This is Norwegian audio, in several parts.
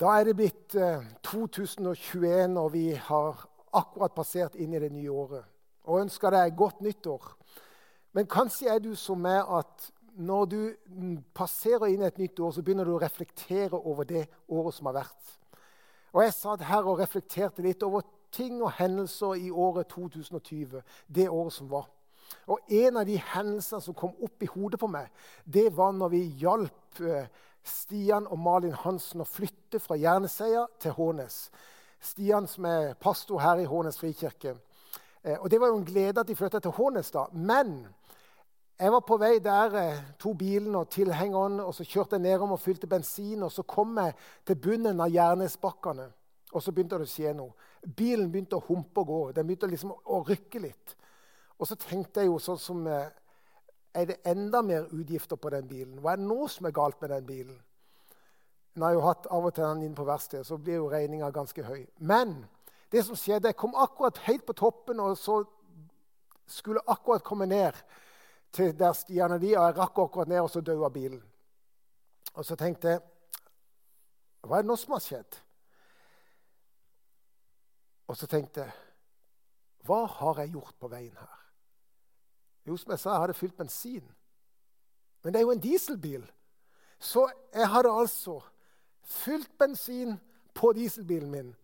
Da er det blitt eh, 2021, og vi har akkurat passert inn i det nye året. Og ønsker deg godt nyttår. Men kanskje er du som meg at når du passerer inn i et nytt år, så begynner du å reflektere over det året som har vært. Og Jeg satt her og reflekterte litt over ting og hendelser i året 2020. Det året som var. Og En av de hendelsene som kom opp i hodet på meg, det var når vi hjalp eh, Stian og Malin Hansen å flytte fra Jerneseia til Hånes. Stian som er pastor her i Hånes frikirke. Eh, og Det var jo en glede at de flytta til Hånes. da. Men jeg var på vei der, to tok bilen og tilhengeren, og så kjørte jeg nedom og fylte bensin. og Så kom jeg til bunnen av Jernesbakkene, og så begynte det å skje noe. Bilen begynte å humpe og gå. Den begynte liksom å rykke litt. Og så tenkte jeg jo sånn som eh, er det enda mer utgifter på den bilen? Hva er det nå som er galt med den bilen? En har jo hatt av og til den inn på verkstedet, så blir jo regninga ganske høy. Men det som skjedde, jeg kom akkurat helt på toppen, og så skulle akkurat komme ned til der stiene de, og jeg rakk akkurat ned, og så daua bilen. Og så tenkte jeg Hva er det nå som har skjedd? Og så tenkte jeg Hva har jeg gjort på veien her? Jo, som jeg sa, jeg hadde fylt bensin. Men det er jo en dieselbil. Så jeg hadde altså fylt bensin på dieselbilen min.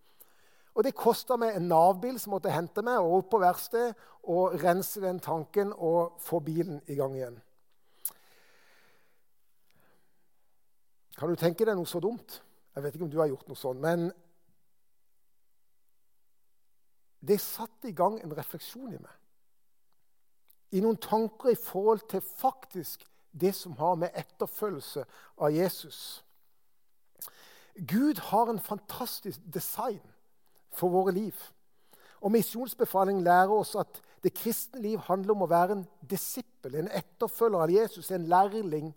Og det kosta meg en Nav-bil som måtte hente meg og opp på verksted og rense den tanken og få bilen i gang igjen. Kan du tenke deg noe så dumt? Jeg vet ikke om du har gjort noe sånt. Men det satte i gang en refleksjon i meg i noen tanker i forhold til faktisk det som har med etterfølgelse av Jesus. Gud har en fantastisk design for våre liv. Og Misjonsbefalingen lærer oss at det kristne liv handler om å være en disippel, en etterfølger av Jesus, en lærling.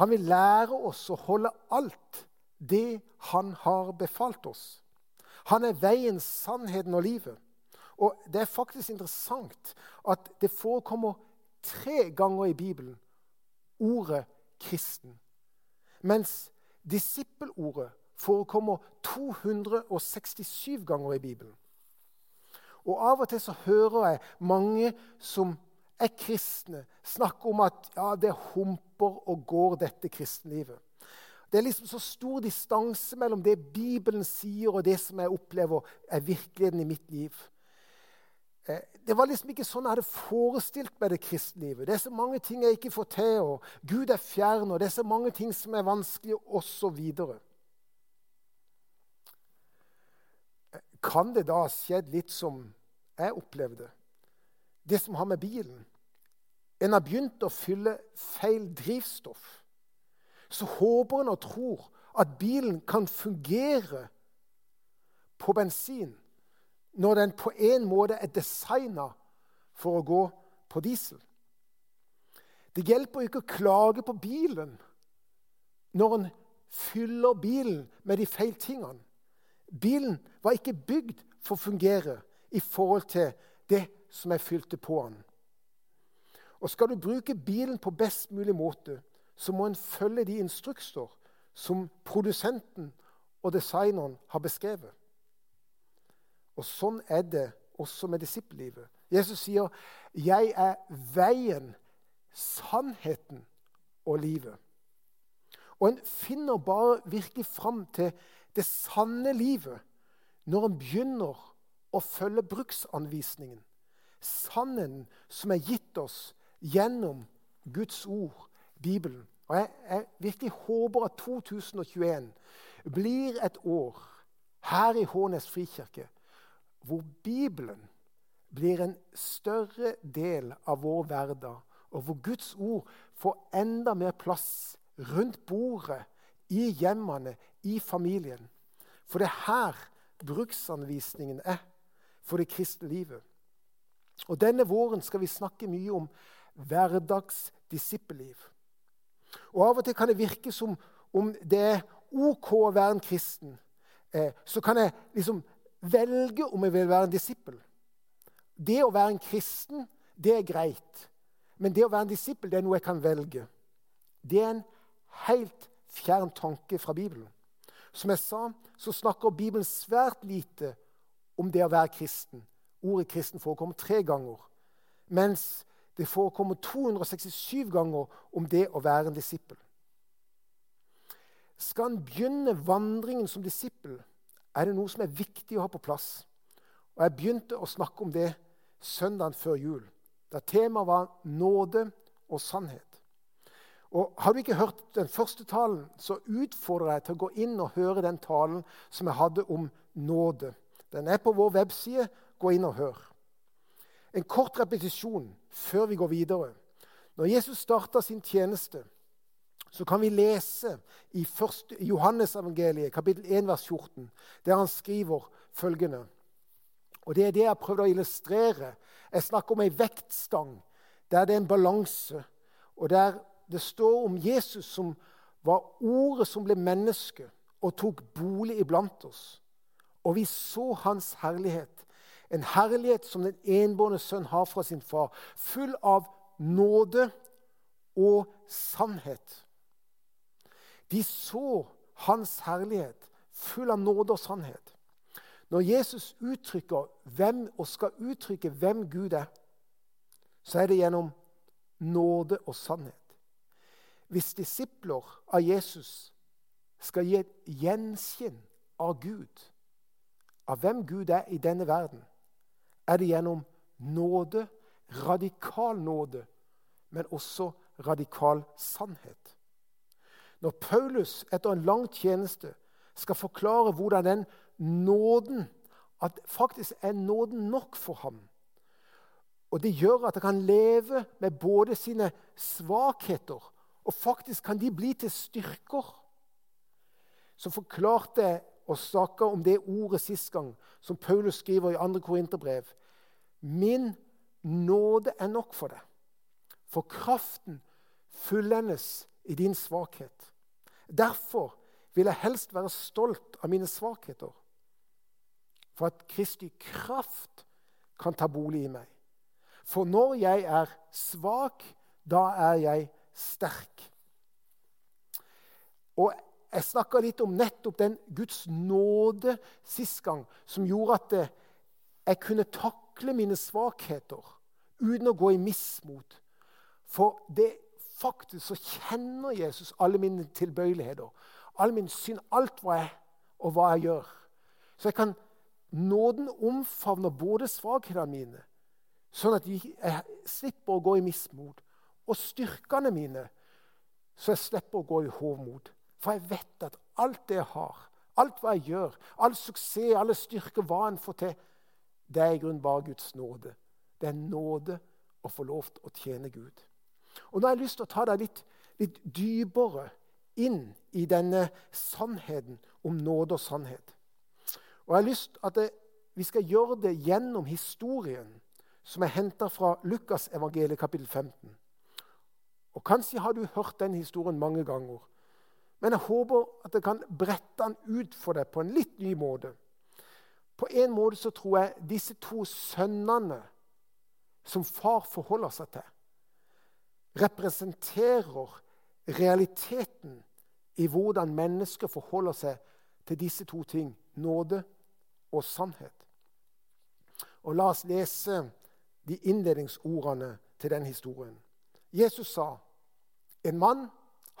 Han vil lære oss å holde alt det han har befalt oss. Han er veien, sannheten og livet. Og Det er faktisk interessant at det forekommer tre ganger i Bibelen ordet 'kristen'. Mens disippelordet forekommer 267 ganger i Bibelen. Og Av og til så hører jeg mange som er kristne, snakke om at ja, det humper og går, dette kristenlivet. Det er liksom så stor distanse mellom det Bibelen sier, og det som jeg opplever er virkeligheten i mitt liv. Eh, det var liksom ikke sånn jeg hadde forestilt meg det kristne Det er så mange ting jeg ikke får til, og Gud er fjern, og det er så mange ting som er vanskelig, osv. Eh, kan det da ha skjedd litt som jeg opplevde? Det som har med bilen En har begynt å fylle feil drivstoff. Så håper en og tror at bilen kan fungere på bensin når den på en måte er designa for å gå på diesel. Det hjelper ikke å klage på bilen når en fyller bilen med de feil tingene. Bilen var ikke bygd for å fungere i forhold til det som jeg fylte på den. Og Skal du bruke bilen på best mulig måte, så må en følge de instrukser som produsenten og designeren har beskrevet. Og sånn er det også med disippellivet. Jesus sier, 'Jeg er veien, sannheten og livet'. Og en finner bare virkelig fram til det sanne livet når en begynner å følge bruksanvisningen. Sannheten som er gitt oss gjennom Guds ord, Bibelen. Og jeg, jeg virkelig håper at 2021 blir et år her i Hånes frikirke hvor Bibelen blir en større del av vår hverdag, og hvor Guds ord får enda mer plass rundt bordet, i hjemmene, i familien. For det er her bruksanvisningen er for det kristne livet. Og Denne våren skal vi snakke mye om hverdagsdisippelliv. Og Av og til kan det virke som om det er OK å være en kristen. Eh, så kan jeg liksom velge om jeg vil være en disippel. Det å være en kristen, det er greit. Men det å være en disippel, det er noe jeg kan velge. Det er en helt fjern tanke fra Bibelen. Som jeg sa, så snakker Bibelen svært lite om det å være kristen. Ordet kristen forekommer tre ganger. Mens det forekommer 267 ganger om det å være en disippel. Skal en begynne vandringen som disippel, er det noe som er viktig å ha på plass. Og Jeg begynte å snakke om det søndagen før jul, da temaet var nåde og sannhet. Og Har du ikke hørt den første talen, så utfordrer jeg til å gå inn og høre den talen som jeg hadde om nåde. Den er på vår webside. Gå inn og hør. En kort repetisjon før vi går videre. Når Jesus starta sin tjeneste, så kan vi lese i Johannesevangeliet, kapittel 1, vers 14, der han skriver følgende. Og Det er det jeg har prøvd å illustrere. Jeg snakker om ei vektstang der det er en balanse, og der det står om Jesus som var ordet som ble menneske og tok bolig iblant oss. Og vi så hans herlighet. En herlighet som den enbårne sønn har fra sin far, full av nåde og sannhet. De så hans herlighet, full av nåde og sannhet. Når Jesus uttrykker hvem, og skal uttrykke hvem Gud er, så er det gjennom nåde og sannhet. Hvis disipler av Jesus skal gi et gjenskinn av Gud, av hvem Gud er i denne verden, er det gjennom nåde, radikal nåde, men også radikal sannhet. Når Paulus etter en lang tjeneste skal forklare hvordan den nåden At faktisk er nåden nok for ham. Og det gjør at han kan leve med både sine svakheter og faktisk kan de bli til styrker. Så forklarte jeg og snakka om det ordet sist gang, som Paulus skriver i 2. Korinterbrev. Min nåde er nok for deg, for kraften fullendes i din svakhet. Derfor vil jeg helst være stolt av mine svakheter, for at Kristi kraft kan ta bolig i meg. For når jeg er svak, da er jeg sterk. Og Jeg snakka litt om nettopp den Guds nåde sist gang, som gjorde at jeg kunne takle mine svakheter uten å gå i mismot. For det faktisk så kjenner Jesus alle mine tilbøyeligheter, all min synd, alt hva jeg og hva jeg gjør. Så jeg kan nåden omfavner både svakhetene mine, sånn at jeg slipper å gå i mismot, og styrkene mine, så jeg slipper å gå i hovmod. For jeg vet at alt det jeg har, alt hva jeg gjør, all suksess, alle styrker, hva en får til, det er i grunnen bare Guds nåde. Det er nåde å få lov til å tjene Gud. Og Nå har jeg lyst til å ta deg litt, litt dypere inn i denne sannheten om nåde og sannhet. Og jeg har lyst til at det, vi skal gjøre det gjennom historien som er henta fra Lukas evangeliet kapittel 15. Og Kanskje har du hørt den historien mange ganger. Men jeg håper at jeg kan brette den ut for deg på en litt ny måte. På en måte så tror jeg disse to sønnene som far forholder seg til, representerer realiteten i hvordan mennesker forholder seg til disse to ting nåde og sannhet. Og La oss lese de innledningsordene til den historien. Jesus sa en mann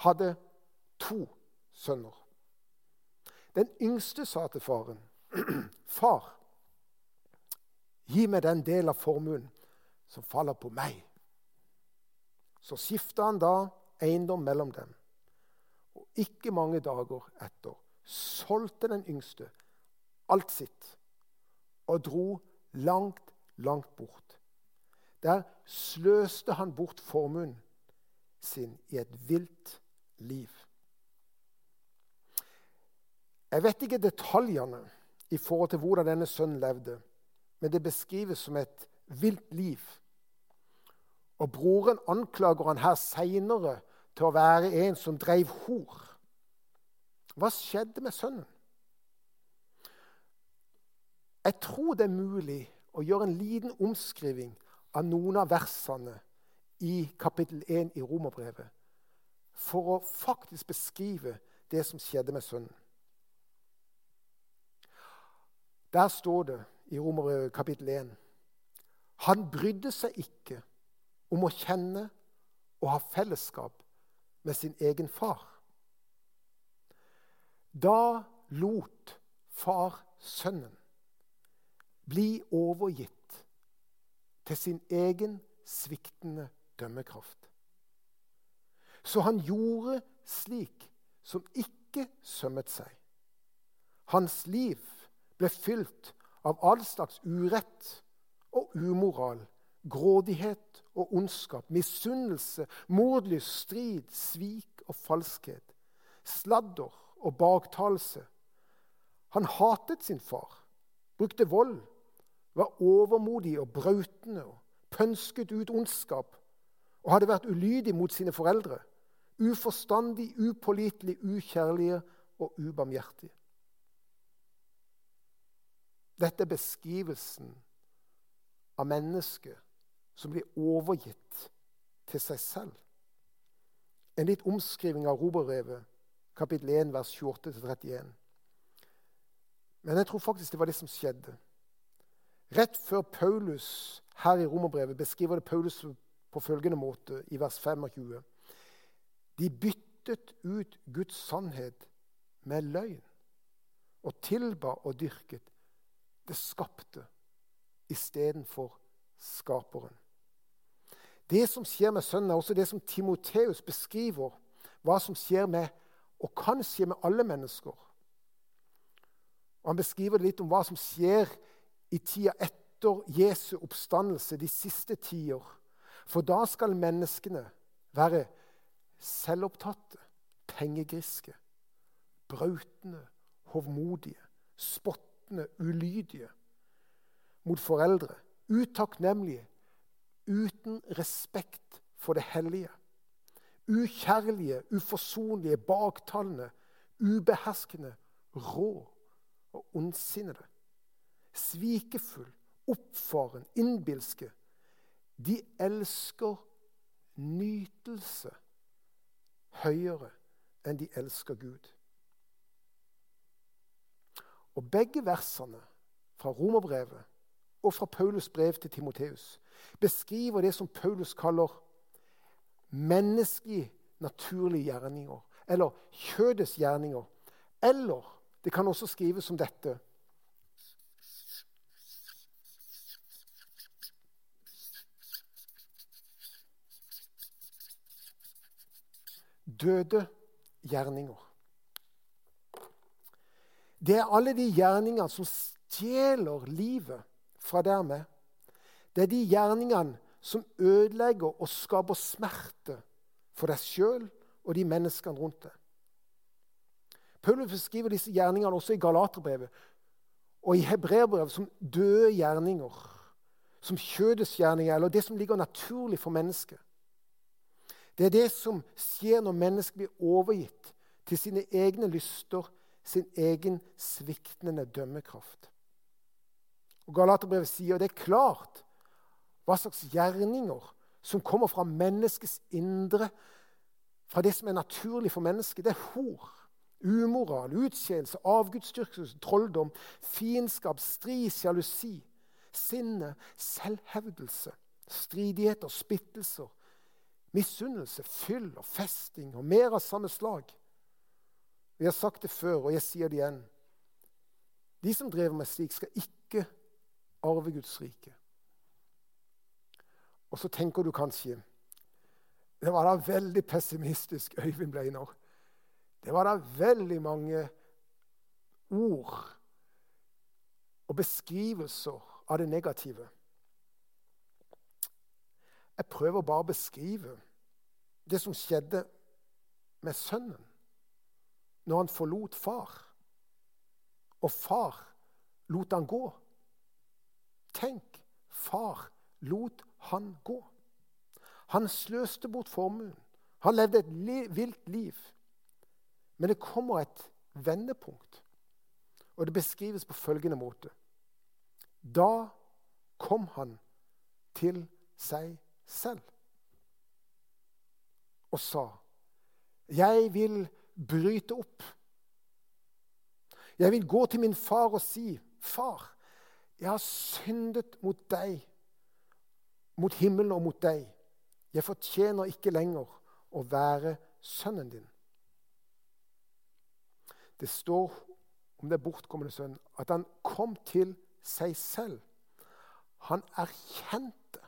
hadde to sønner. Den yngste sa til faren, 'Far, gi meg den del av formuen som faller på meg.' Så skifta han da eiendom mellom dem. Og ikke mange dager etter solgte den yngste alt sitt og dro langt, langt bort. Der sløste han bort formuen sin i et vilt liv. Jeg vet ikke detaljene i forhold til hvordan denne sønnen levde, men det beskrives som et vilt liv. Og broren anklager han her seinere til å være en som dreiv hor. Hva skjedde med sønnen? Jeg tror det er mulig å gjøre en liten omskriving av noen av versene i kapittel 1 i Romerbrevet for å faktisk beskrive det som skjedde med sønnen. Der står det i Romerbrevet kapittel 1 Han brydde seg ikke om å kjenne og ha fellesskap med sin egen far. Da lot far sønnen bli overgitt til sin egen sviktende dømmekraft. Så han gjorde slik som ikke sømmet seg. Hans liv ble fylt av all slags urett og umoral, grådighet og ondskap, misunnelse, mordlyst, strid, svik og falskhet, sladder og baktalelse. Han hatet sin far, brukte vold, var overmodig og brautende og pønsket ut ondskap og hadde vært ulydig mot sine foreldre. Uforstandig, upålitelig, ukjærlige og ubarmhjertig. Dette er beskrivelsen av mennesket som blir overgitt til seg selv. En litt omskriving av Roberevet, kapittel 1, vers 28-31. Men jeg tror faktisk det var det som skjedde. Rett før Paulus her i Romerbrevet beskriver det Paulus på følgende måte i vers 25. De byttet ut Guds sannhet med løgn og tilba og dyrket det skapte istedenfor skaperen. Det som skjer med sønnen, er også det som Timoteus beskriver hva som skjer med, og kan skje med alle mennesker. Og Han beskriver litt om hva som skjer i tida etter Jesu oppstandelse, de siste tider. For da skal menneskene være selvopptatte, pengegriske, brautende, hovmodige, spottende, ulydige mot foreldre, utakknemlige, uten respekt for det hellige. Ukjærlige, uforsonlige, baktalende, ubeherskende, rå og ondsinnede. Svikefull, oppfaren, innbilske. De elsker nytelse høyere enn de elsker Gud. Og begge versene fra Romerbrevet og fra Paulus brev til Timoteus beskriver det som Paulus kaller menneskelige, naturlige gjerninger. Eller kjødets gjerninger. Eller det kan også skrives som dette. Døde gjerninger. Det er alle de gjerningene som stjeler livet fra dermed. Det er de gjerningene som ødelegger og skaper smerte for deg sjøl og de menneskene rundt deg. Paulus beskriver disse gjerningene også i Galaterbrevet og i Hebreerbrevet som døde gjerninger. Som kjødets gjerninger, eller det som ligger naturlig for mennesket. Det er det som skjer når mennesket blir overgitt til sine egne lyster, sin egen sviktende dømmekraft. Og Galaterbrevet sier det er klart hva slags gjerninger som kommer fra menneskets indre, fra det som er naturlig for mennesket. Det er hor, umoral, utskeielse, avgudsdyrkelse, trolldom, fiendskap, strid, sjalusi, sinne, selvhevdelse, stridigheter, spittelser, misunnelse, fyll og festing og mer av samme slag. Vi har sagt det før, og jeg sier det igjen. De som driver med slik, skal ikke arve Guds rike. Og så tenker du kanskje Det var da veldig pessimistisk Øyvind ble nå. Det var da veldig mange ord og beskrivelser av det negative. Jeg prøver bare å beskrive det som skjedde med sønnen når han forlot far, og far lot han gå. Tenk, far lot han gå. Han sløste bort formuen. Han levde et li vilt liv. Men det kommer et vendepunkt, og det beskrives på følgende måte. Da kom han til seg selv og sa, 'Jeg vil bryte opp.' 'Jeg vil gå til min far og si:" far, jeg har syndet mot deg, mot himmelen og mot deg. Jeg fortjener ikke lenger å være sønnen din. Det står om det bortkomne sønnen at han kom til seg selv. Han erkjente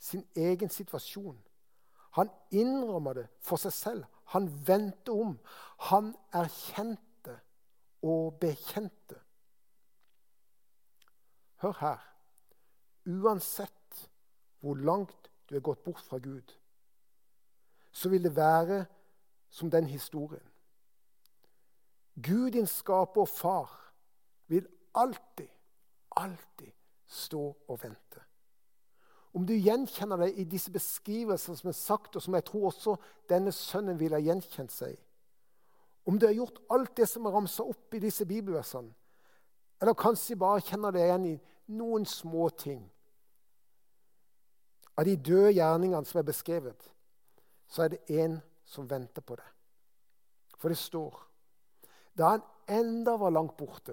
sin egen situasjon. Han innrømmer det for seg selv. Han vendte om. Han erkjente og bekjente. Hør her. Uansett hvor langt du er gått bort fra Gud, så vil det være som den historien. Gud, din skaper og far, vil alltid, alltid stå og vente. Om du gjenkjenner deg i disse beskrivelsene som er sagt, og som jeg tror også denne sønnen ville ha gjenkjent seg Om du har gjort alt det som er ramsa opp i disse bibelversene, eller kanskje bare kjenner deg igjen i noen små ting av de døde gjerningene som er beskrevet, så er det én som venter på det. For det står Da han enda var langt borte,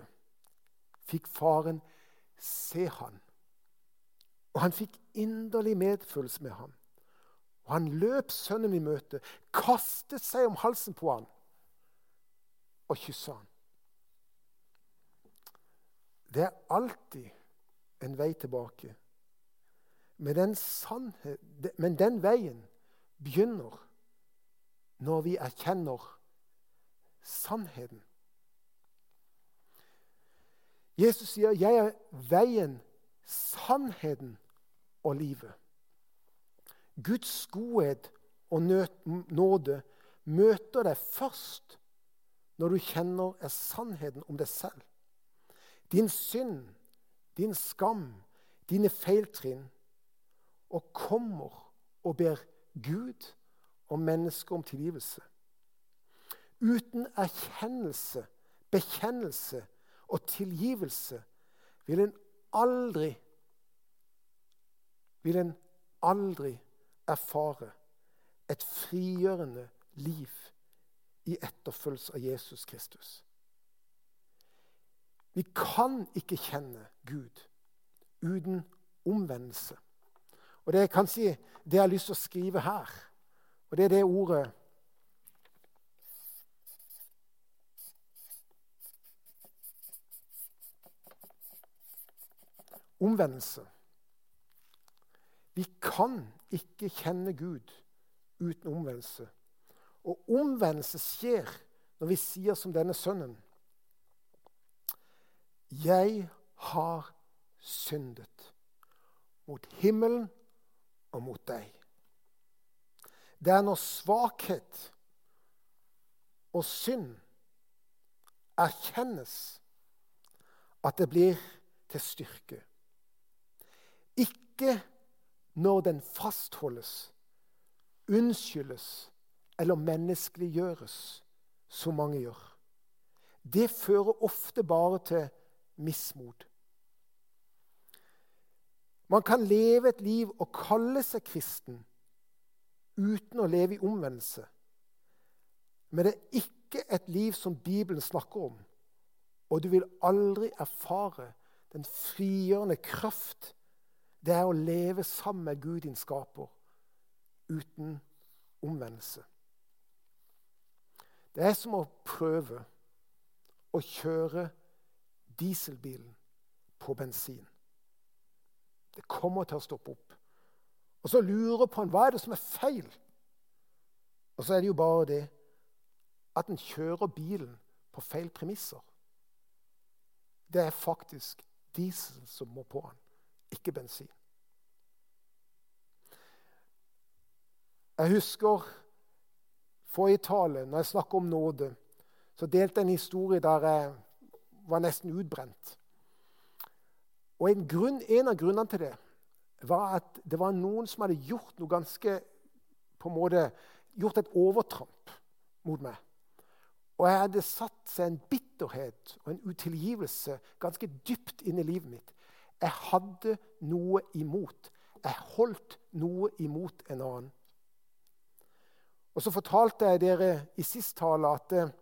fikk faren se han og han fikk inderlig medfølelse med ham. Og han løp sønnen i møte, kastet seg om halsen på ham og kyssa ham. Det er alltid en vei tilbake. Men den, sannhet, men den veien begynner når vi erkjenner sannheten. Jesus sier, 'Jeg er veien, sannheten og livet. Guds godhet og nåde møter deg først når du kjenner er sannheten om deg selv. Din synd, din skam, dine feiltrinn. Og kommer og ber Gud og mennesker om tilgivelse. Uten erkjennelse, bekjennelse og tilgivelse vil en aldri vil en aldri erfare et frigjørende liv i etterfølgelse av Jesus Kristus. Vi kan ikke kjenne Gud uten omvendelse. Og Det er kanskje det jeg har lyst til å skrive her. Og det er det ordet Omvendelse. Vi kan ikke kjenne Gud uten omvendelse. Og omvendelse skjer når vi sier som denne sønnen Jeg har syndet mot himmelen og mot deg. Det er når svakhet og synd erkjennes, at det blir til styrke. Ikke når den fastholdes, unnskyldes eller menneskeliggjøres, som mange gjør. Det fører ofte bare til mismot. Man kan leve et liv og kalle seg kristen uten å leve i omvendelse. Men det er ikke et liv som Bibelen snakker om. Og du vil aldri erfare den frigjørende kraft det er å leve sammen med Gud, din skaper, uten omvendelse. Det er som å prøve å kjøre dieselbilen på bensin. Det kommer til å stoppe opp. Og så lurer på han, hva er det som er feil. Og så er det jo bare det at en kjører bilen på feil premisser. Det er faktisk diesel som må på han ikke bensin. Jeg husker forrige tale, når jeg snakker om nåde, så delte jeg en historie der jeg var nesten utbrent. Og en, grunn, en av grunnene til det var at det var noen som hadde gjort noe ganske på en måte, Gjort et overtramp mot meg. Og jeg hadde satt seg en bitterhet og en utilgivelse ganske dypt inn i livet mitt. Jeg hadde noe imot. Jeg holdt noe imot en annen. Og så fortalte jeg dere i sist tale at eh,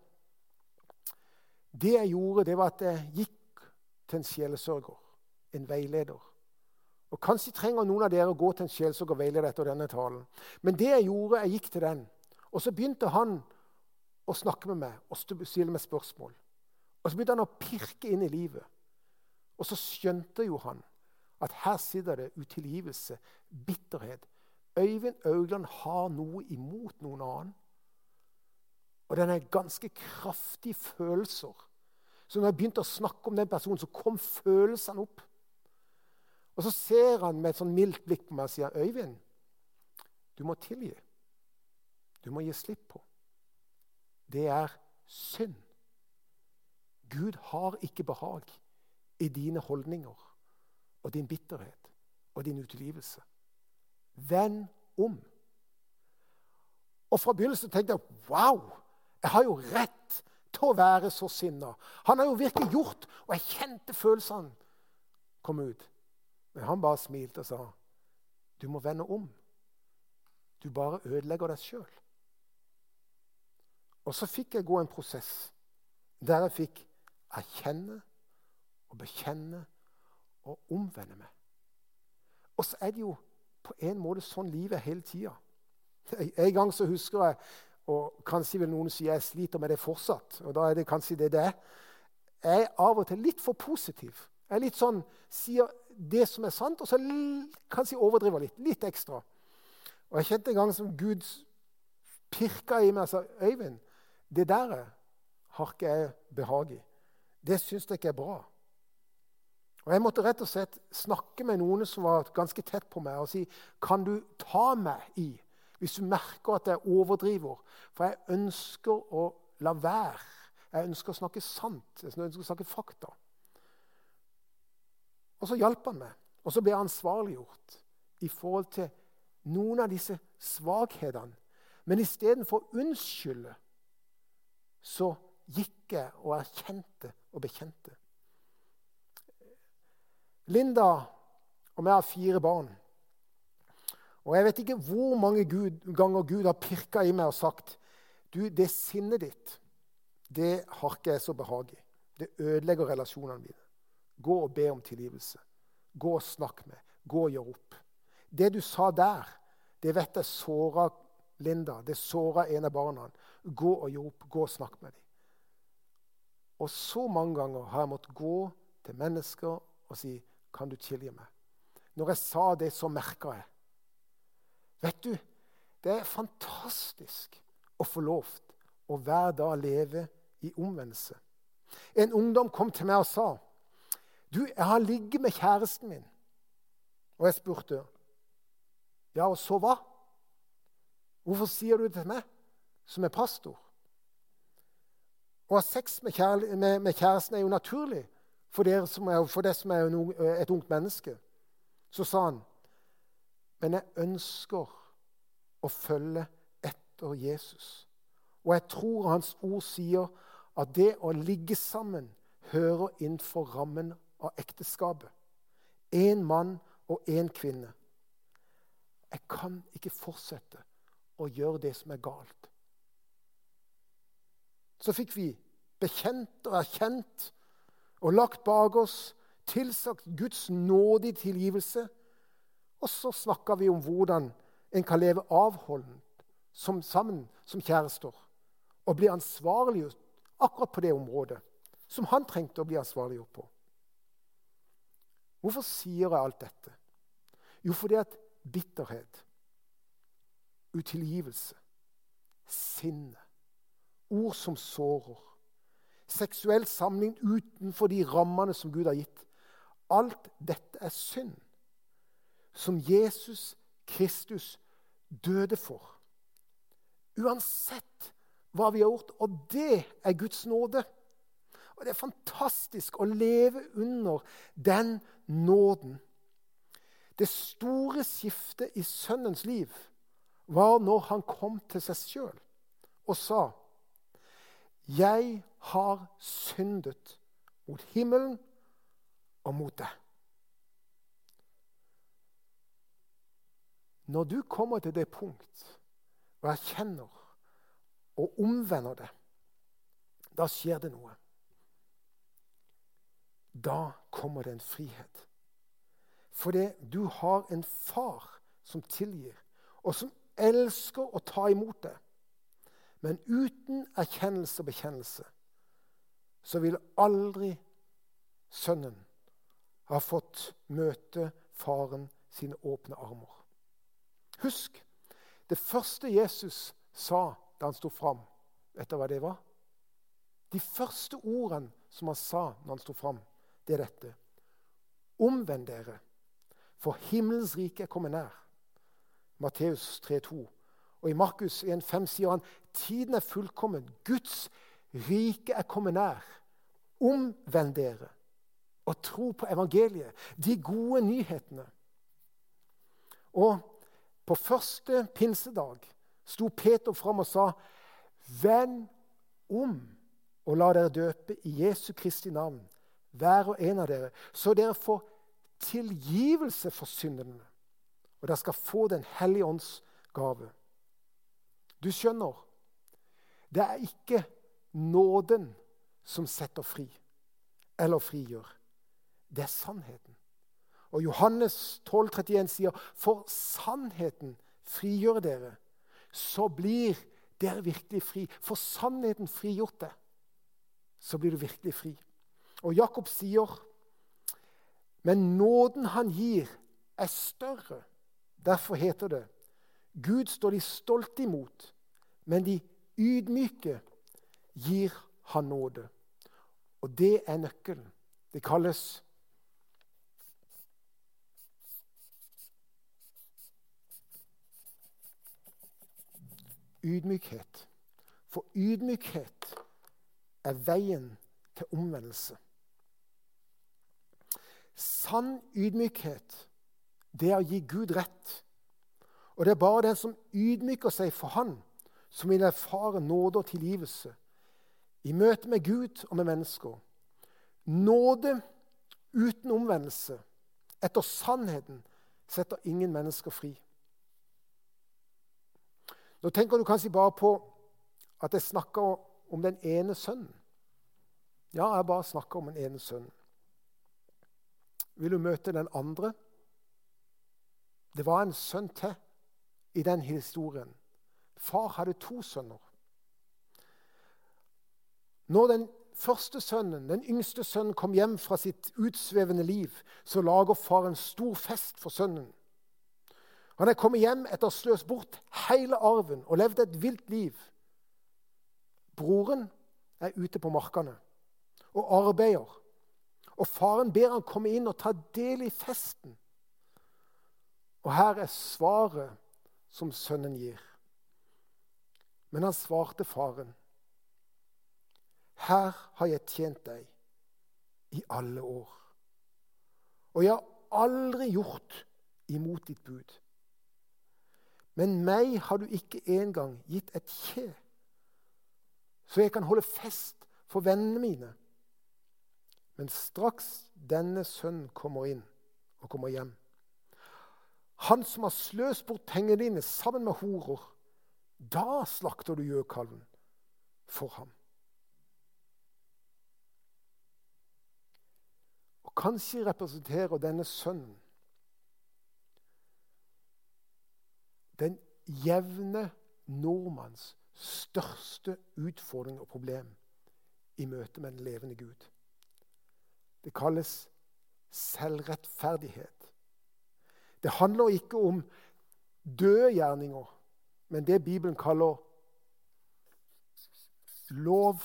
det jeg gjorde, det var at jeg gikk til en sjelesørger, en veileder. Og Kanskje trenger noen av dere å gå til en sjelsørger og veileder etter denne talen. Men det jeg gjorde, jeg gikk til den, og så begynte han å snakke med meg og stille meg spørsmål. Og så begynte han å pirke inn i livet. Og så skjønte jo han at her sitter det utilgivelse, bitterhet. Øyvind Augland har noe imot noen annen. Og den er ganske kraftige følelser. Så når jeg begynte å snakke om den personen, så kom følelsene opp. Og så ser han med et sånn mildt blikk på meg og sier, 'Øyvind, du må tilgi. Du må gi slipp på. Det er synd. Gud har ikke behag i dine holdninger og din bitterhet og din utilgivelse. Vend om. Og fra begynnelsen tenkte jeg wow, jeg har jo rett til å være så sinna. Han har jo virkelig gjort Og jeg kjente følelsene komme ut. Men han bare smilte og sa, 'Du må vende om. Du bare ødelegger deg sjøl.' Og så fikk jeg gå en prosess der jeg fikk erkjenne og bekjenne og omvende meg. Og så er det jo på en måte sånn livet er hele tida. En gang så husker jeg, og kanskje vil noen si jeg sliter med det fortsatt, og da er det kanskje det det er. Jeg er av og til litt for positiv. Jeg er litt sånn, sier det som er sant, og så kan si overdriver litt. Litt ekstra. Og Jeg kjente en gang som Gud pirka i meg og sa Øyvind, det der har ikke jeg behag i. Det syns jeg ikke er bra. Og Jeg måtte rett og slett snakke med noen som var ganske tett på meg, og si Kan du ta meg i hvis du merker at jeg overdriver? For jeg ønsker å la være. Jeg ønsker å snakke sant. Jeg ønsker å snakke fakta. Og så hjalp han meg. Og så ble jeg ansvarliggjort i forhold til noen av disse svakhetene. Men istedenfor å unnskylde, så gikk jeg og erkjente og bekjente. Linda og jeg har fire barn. Og Jeg vet ikke hvor mange Gud, ganger Gud har pirka i meg og sagt du, det sinnet ditt det har ikke jeg så behag i. Det ødelegger relasjonene mine. Gå og be om tilgivelse. Gå og snakk med. Gå og gjør opp. Det du sa der, det vet jeg såra Linda. Det såra en av barna. Gå og gjør opp. Gå og snakk med dem. Og så mange ganger har jeg måttet gå til mennesker og si kan du tilgi meg? Når jeg sa det, så merka jeg. Vet du, det er fantastisk å få lov til å hver dag leve i omvendelse. En ungdom kom til meg og sa, 'Du, jeg har ligget med kjæresten min.' Og jeg spurte, 'Ja, og så hva?' 'Hvorfor sier du det til meg, som er pastor?' Å ha sex med, kjæresten er jo naturlig for, dere som er, for det som er et ungt menneske. Så sa han, men jeg ønsker å følge etter Jesus. Og jeg tror hans ord sier at det å ligge sammen hører innenfor rammen av ekteskapet. Én mann og én kvinne. Jeg kan ikke fortsette å gjøre det som er galt. Så fikk vi bekjent og erkjent og lagt bak oss, tilsagt Guds nådige tilgivelse. Og så snakka vi om hvordan en kan leve avholdent som sammen som kjærester og bli ansvarliggjort akkurat på det området som han trengte å bli ansvarliggjort på. Hvorfor sier jeg alt dette? Jo, fordi at bitterhet, utilgivelse, sinne, ord som sårer seksuell samling utenfor de rammene som Gud har gitt. Alt dette er synd som Jesus Kristus døde for. Uansett hva vi har gjort. Og det er Guds nåde. Og Det er fantastisk å leve under den nåden. Det store skiftet i sønnens liv var når han kom til seg sjøl og sa 'Jeg har syndet mot himmelen og mot deg'. Når du kommer til det punkt og erkjenner og omvender det, da skjer det noe. Da kommer det en frihet. Fordi du har en far som tilgir, og som elsker å ta imot det. Men uten erkjennelse og bekjennelse så vil aldri sønnen ha fått møte faren sine åpne armer. Husk det første Jesus sa da han sto fram. Vet du hva det var? De første ordene som han sa når han sto fram, det er dette. Omvend dere, for himmelens rike er kommet nær. Matteus 3,2. Og i Markus 1,5 sier han tiden er fullkommen. Guds rike er kommet nær. Omvend dere og tro på evangeliet, de gode nyhetene. Og på første pinsedag sto Peter fram og sa, 'Vend om og la dere døpe i Jesu Kristi navn, hver og en av dere, så dere får tilgivelse for syndene, og dere skal få Den hellige ånds gave.' Du skjønner, det er ikke nåden som setter fri eller frigjør. Det er sannheten. Og Johannes 12, 31 sier, 'For sannheten frigjør dere, så blir dere virkelig fri.' For sannheten frigjort deg, så blir du virkelig fri. Og Jakob sier, 'Men nåden han gir, er større.' Derfor heter det, 'Gud står de stolte imot, men de ydmyke gir han nåde.' Og det er nøkkelen. Det kalles ydmykhet. For ydmykhet er veien til omvendelse. Sann ydmykhet, det er å gi Gud rett. Og det er bare den som ydmyker seg for Han, som vil erfare nåde og tilgivelse i møte med Gud og med mennesker. Nåde uten omvendelse, etter sannheten, setter ingen mennesker fri. Nå tenker du kanskje bare på at jeg snakker om den ene sønnen. Ja, jeg bare snakker om den ene sønnen. Vil du møte den andre? Det var en sønn til i den historien. Far hadde to sønner. Når den første sønnen, den yngste sønnen kom hjem fra sitt utsvevende liv, så lager far en stor fest for sønnen. Han er kommet hjem etter å ha sløst bort hele arven og levd et vilt liv. Broren er ute på markene og arbeider. Og faren ber han komme inn og ta del i festen. Og her er svaret som sønnen gir. Men han svarte faren. Her har jeg tjent deg i alle år. Og jeg har aldri gjort imot ditt bud. Men meg har du ikke engang gitt et kje, så jeg kan holde fest for vennene mine. Men straks denne sønnen kommer inn og kommer hjem, han som har sløst bort pengene dine sammen med horer, da slakter du gjøkalven for ham. Og Kanskje representerer denne sønnen den jevne nordmanns største utfordring og problem i møte med den levende Gud. Det kalles selvrettferdighet. Det handler ikke om døde gjerninger, men det Bibelen kaller lov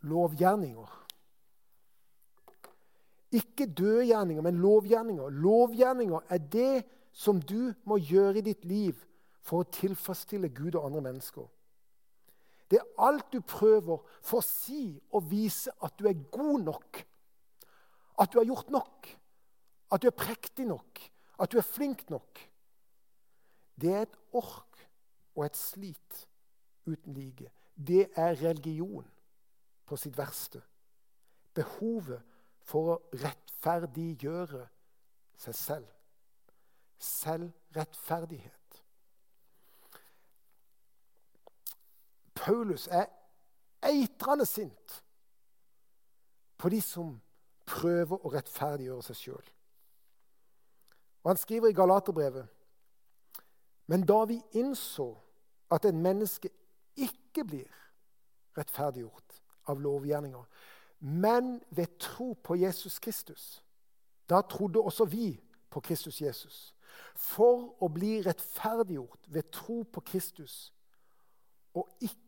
lovgjerninger. Ikke dødgjerninger, men lovgjerninger. Lovgjerninger er det som du må gjøre i ditt liv for å tilfredsstille Gud og andre mennesker. Det er alt du prøver for å si og vise at du er god nok. At du har gjort nok. At du er prektig nok. At du er flink nok. Det er et ork og et slit uten like. Det er religion på sitt verste. Behovet for å rettferdiggjøre seg selv. Selvrettferdighet. Paulus er eitrende sint på de som prøver å rettferdiggjøre seg sjøl. Han skriver i Galaterbrevet Men da vi innså at et menneske ikke blir rettferdiggjort av lovgjerninger, men ved tro på Jesus Kristus, da trodde også vi på Kristus Jesus. For å bli rettferdiggjort ved tro på Kristus og ikke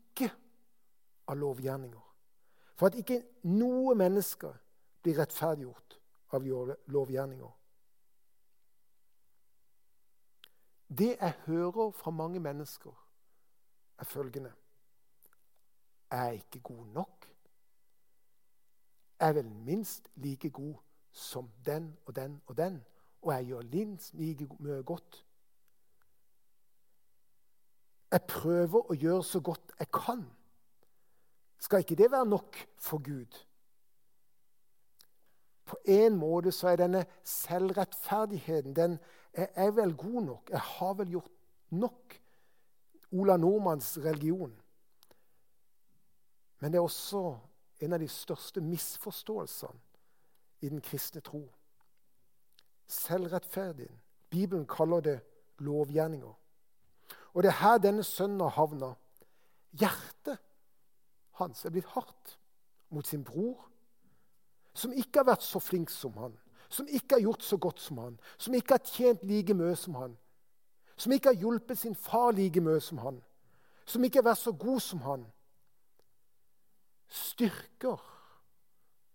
av lovgjerninger. For at ikke noe menneske blir rettferdiggjort av lovgjerninger. Det jeg hører fra mange mennesker, er følgende Jeg Er ikke god nok? Jeg er vel minst like god som den og den og den, og jeg gjør minst like mye godt. Jeg prøver å gjøre så godt jeg kan. Skal ikke det være nok for Gud? På en måte så er denne selvrettferdigheten den er jeg vel god nok? Jeg har vel gjort nok? Ola Nordmanns religion. Men det er også en av de største misforståelsene i den kristne tro. Selvrettferdigheten. Bibelen kaller det lovgjerninger. Og det er her denne sønnen havna. Hjertet hans er blitt hardt mot sin bror, som ikke har vært så flink som han, som ikke har gjort så godt som han, som ikke har tjent like mye som han, som ikke har hjulpet sin far like mye som han, som ikke har vært så god som han. Styrker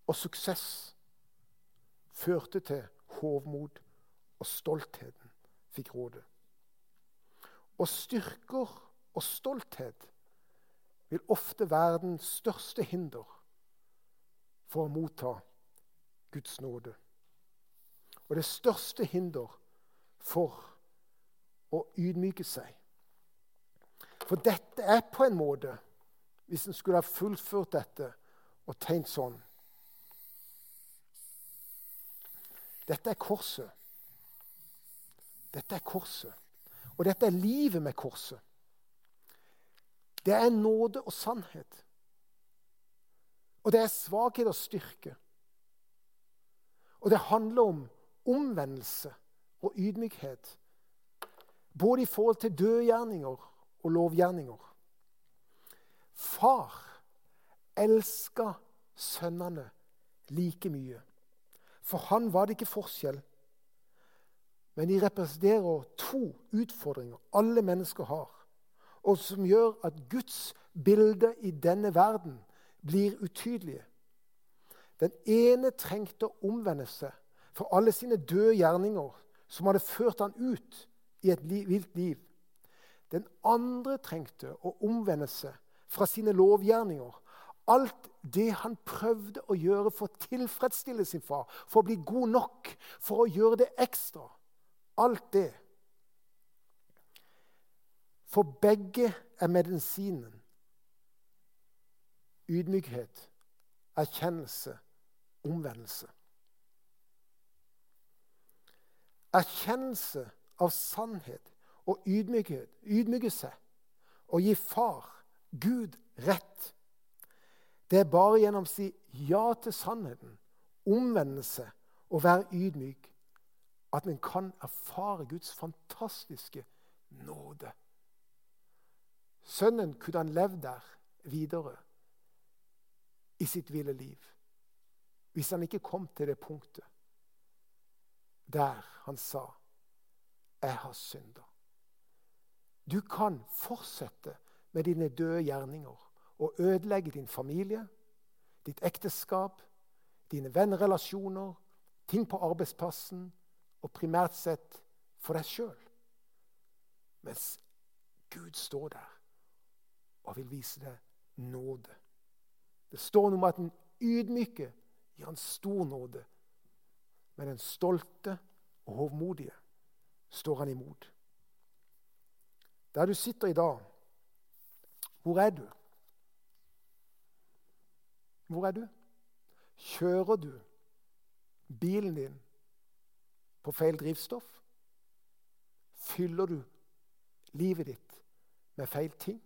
og suksess førte til hovmod, og stoltheten fikk råde. Og styrker og stolthet vil ofte være den største hinder for å motta Guds nåde. Og det største hinder for å ydmyke seg. For dette er på en måte, hvis en skulle ha fullført dette og tenkt sånn Dette er korset. Dette er korset. Og dette er livet med korset. Det er nåde og sannhet. Og det er svakhet og styrke. Og det handler om omvendelse og ydmykhet. Både i forhold til dødgjerninger og lovgjerninger. Far elska sønnene like mye. For han var det ikke forskjell. Men de representerer to utfordringer alle mennesker har, og som gjør at Guds bilde i denne verden blir utydelige. Den ene trengte omvendelse omvende for alle sine døde gjerninger som hadde ført han ut i et vilt liv. Den andre trengte å omvende fra sine lovgjerninger. Alt det han prøvde å gjøre for å tilfredsstille sin far, for å bli god nok, for å gjøre det ekstra. Alt det. For begge er medisinen ydmykhet, erkjennelse, omvendelse. Erkjennelse av sannhet og ydmykhet, ydmyke seg og gi far, Gud, rett. Det er bare gjennom å si ja til sannheten, omvendelse og være ydmyk at en kan erfare Guds fantastiske nåde. Sønnen kunne han levd der videre i sitt ville liv hvis han ikke kom til det punktet der han sa 'Jeg har synda'. Du kan fortsette med dine døde gjerninger og ødelegge din familie, ditt ekteskap, dine vennrelasjoner, ting på arbeidsplassen og primært sett for deg sjøl. Mens Gud står der og vil vise deg nåde. Det står noe om at den ydmyke gir han stor nåde. Men den stolte og hovmodige står han imot. Der du sitter i dag, hvor er du? Hvor er du? Kjører du bilen din på feil drivstoff? Fyller du livet ditt med feil ting?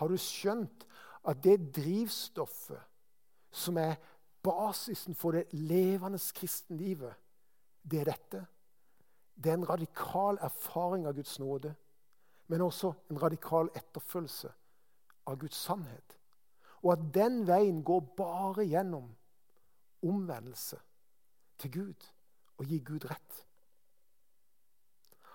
Har du skjønt at det drivstoffet som er basisen for det levende kristenlivet, det er dette. Det er en radikal erfaring av Guds nåde, men også en radikal etterfølgelse av Guds sannhet. Og at den veien går bare gjennom omvendelse til Gud og gi Gud rett.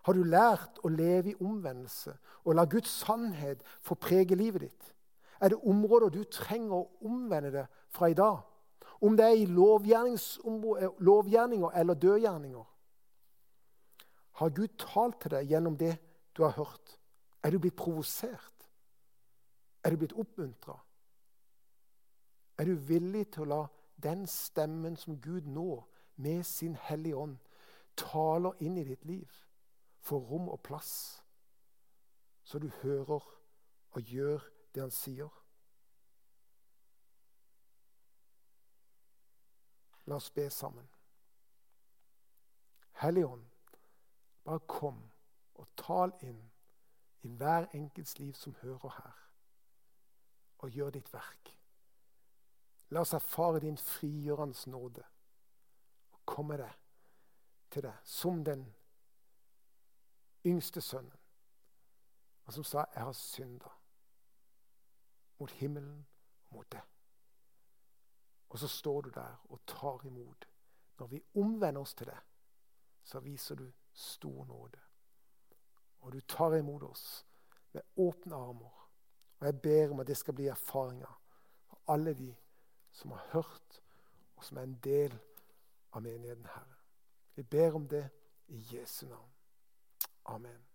Har du lært å leve i omvendelse og la Guds sannhet få prege livet ditt? Er det områder du trenger å omvende deg fra i dag? Om det er i lovgjerninger eller dødgjerninger. Har Gud talt til deg gjennom det du har hørt? Er du blitt provosert? Er du blitt oppmuntra? Er du villig til å la den stemmen som Gud nå, med sin Hellige Ånd, taler inn i ditt liv, får rom og plass, så du hører og gjør det han sier? La oss be sammen. Hellige Ånd, bare kom og tal inn i hver enkelts liv som hører her, og gjør ditt verk. La oss erfare din frigjørende nåde og komme til deg som den yngste sønnen, og som sa 'Jeg har synda mot himmelen og mot deg'. Og så står du der og tar imot. Når vi omvender oss til det, så viser du stor nåde. Og du tar imot oss med åpne armer. Og jeg ber om at det skal bli erfaringer for alle de som har hørt, og som er en del av menigheten, Herre. Vi ber om det i Jesu navn. Amen.